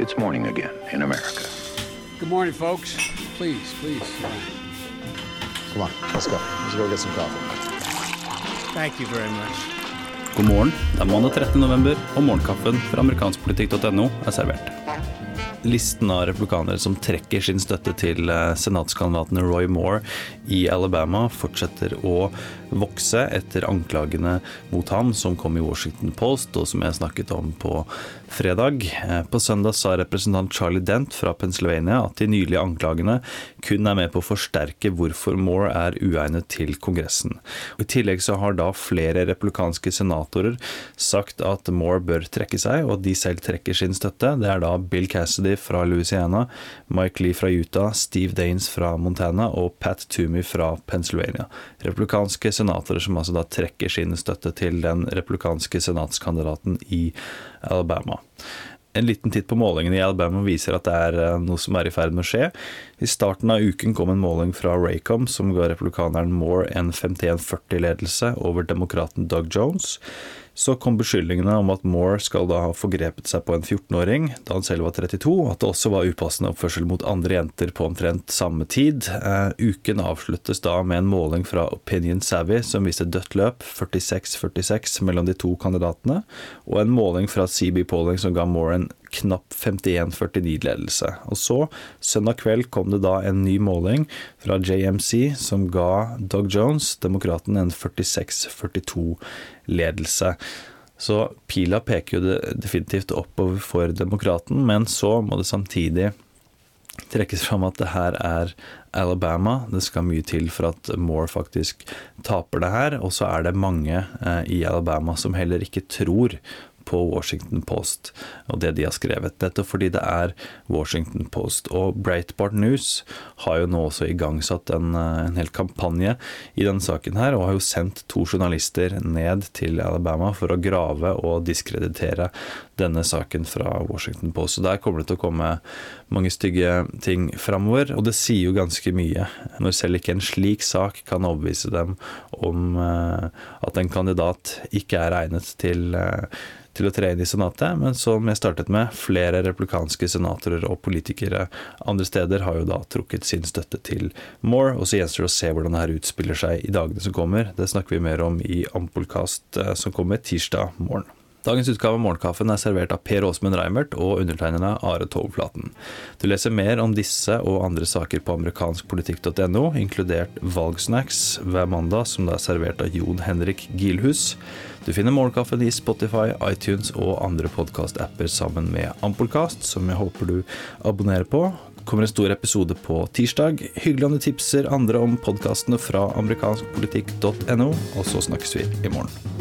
It's morning again in America. Good morning, folks. Please, please. Come on, let's go. Let's go get some coffee. Thank you very much. God morgen. Det er mandag 13. november, og morgenkaffen fra amerikanskpolitikk.no er servert. Listen av republikanere som trekker sin støtte til eh, senatskandidaten Roy Moore i Alabama, fortsetter å vokse etter anklagene mot ham som kom i Washington Post, og som jeg snakket om på fredag. Eh, På søndag sa representant Charlie Dent fra Pennsylvania at de nylige anklagene kun er med på å forsterke hvorfor Moore er uegnet til Kongressen. I tillegg så har da flere republikanske senatorer sagt at Moore bør trekke seg, og at de selv trekker sin støtte. Det er da Bill Cassidy fra Louisiana, Mike Lee fra Utah, Steve Daines fra Montana og Pat Toomey fra Pennsylvania. Republikanske senatorer som altså da trekker sin støtte til den republikanske senatskandidaten i Alabama. En liten titt på målingene i Alabama viser at det er eh, noe som er i ferd med å skje. I starten av uken kom en måling fra Raycom som ga republikaneren Moore en 51-40-ledelse over demokraten Doug Jones. Så kom beskyldningene om at Moore skal da ha forgrepet seg på en 14-åring da han selv var 32, og at det også var upassende oppførsel mot andre jenter på omtrent samme tid. Uh, uken avsluttes da med en måling fra Opinion Savvy som viste dødt løp, 46-46, mellom de to kandidatene, og en måling fra CB Polling som ga Moore en knapp 51-49-ledelse. Og så, søndag kveld, kom det da en ny måling fra JMC som ga Doug Jones, demokraten, en 46-42-ledelse. Så pila peker jo definitivt oppover for demokraten, men så må det samtidig trekkes fram at det her er Alabama. Det skal mye til for at Moore faktisk taper det her. Og så er det mange eh, i Alabama som heller ikke tror på Washington Post og det de har skrevet. Dette fordi det er Washington Post. Og Breitbart News har jo nå også igangsatt en, eh, en hel kampanje i denne saken her, og har jo sendt to journalister ned til Alabama for å grave og diskreditere denne saken fra Washington Post. Så der kommer det til å komme mange stygge ting framover, og det sier jo ganske mye. Når selv ikke en slik sak kan overbevise dem om eh, at en kandidat ikke er egnet til eh, til å tre inn i senatet, men som jeg startet med, flere replikanske senatorer og politikere andre steder har jo da trukket sin støtte til Moore, og så gjenstår det å se hvordan det her utspiller seg i dagene som kommer. Det snakker vi mer om i Ampolkast eh, som kommer tirsdag morgen. Dagens utgave av Morgenkaffen er servert av Per Åsmund Reimert og undertegnede Are Togflaten. Du leser mer om disse og andre saker på amerikanskpolitikk.no, inkludert valgsnacks hver mandag, som da er servert av Jon Henrik Gilhus. Du finner Morgenkaffen i Spotify, iTunes og andre podkast-apper sammen med Ampolkast, som jeg håper du abonnerer på. Kommer en stor episode på tirsdag. Hyggelig om du tipser andre om podkastene fra amerikanskpolitikk.no, og så snakkes vi i morgen.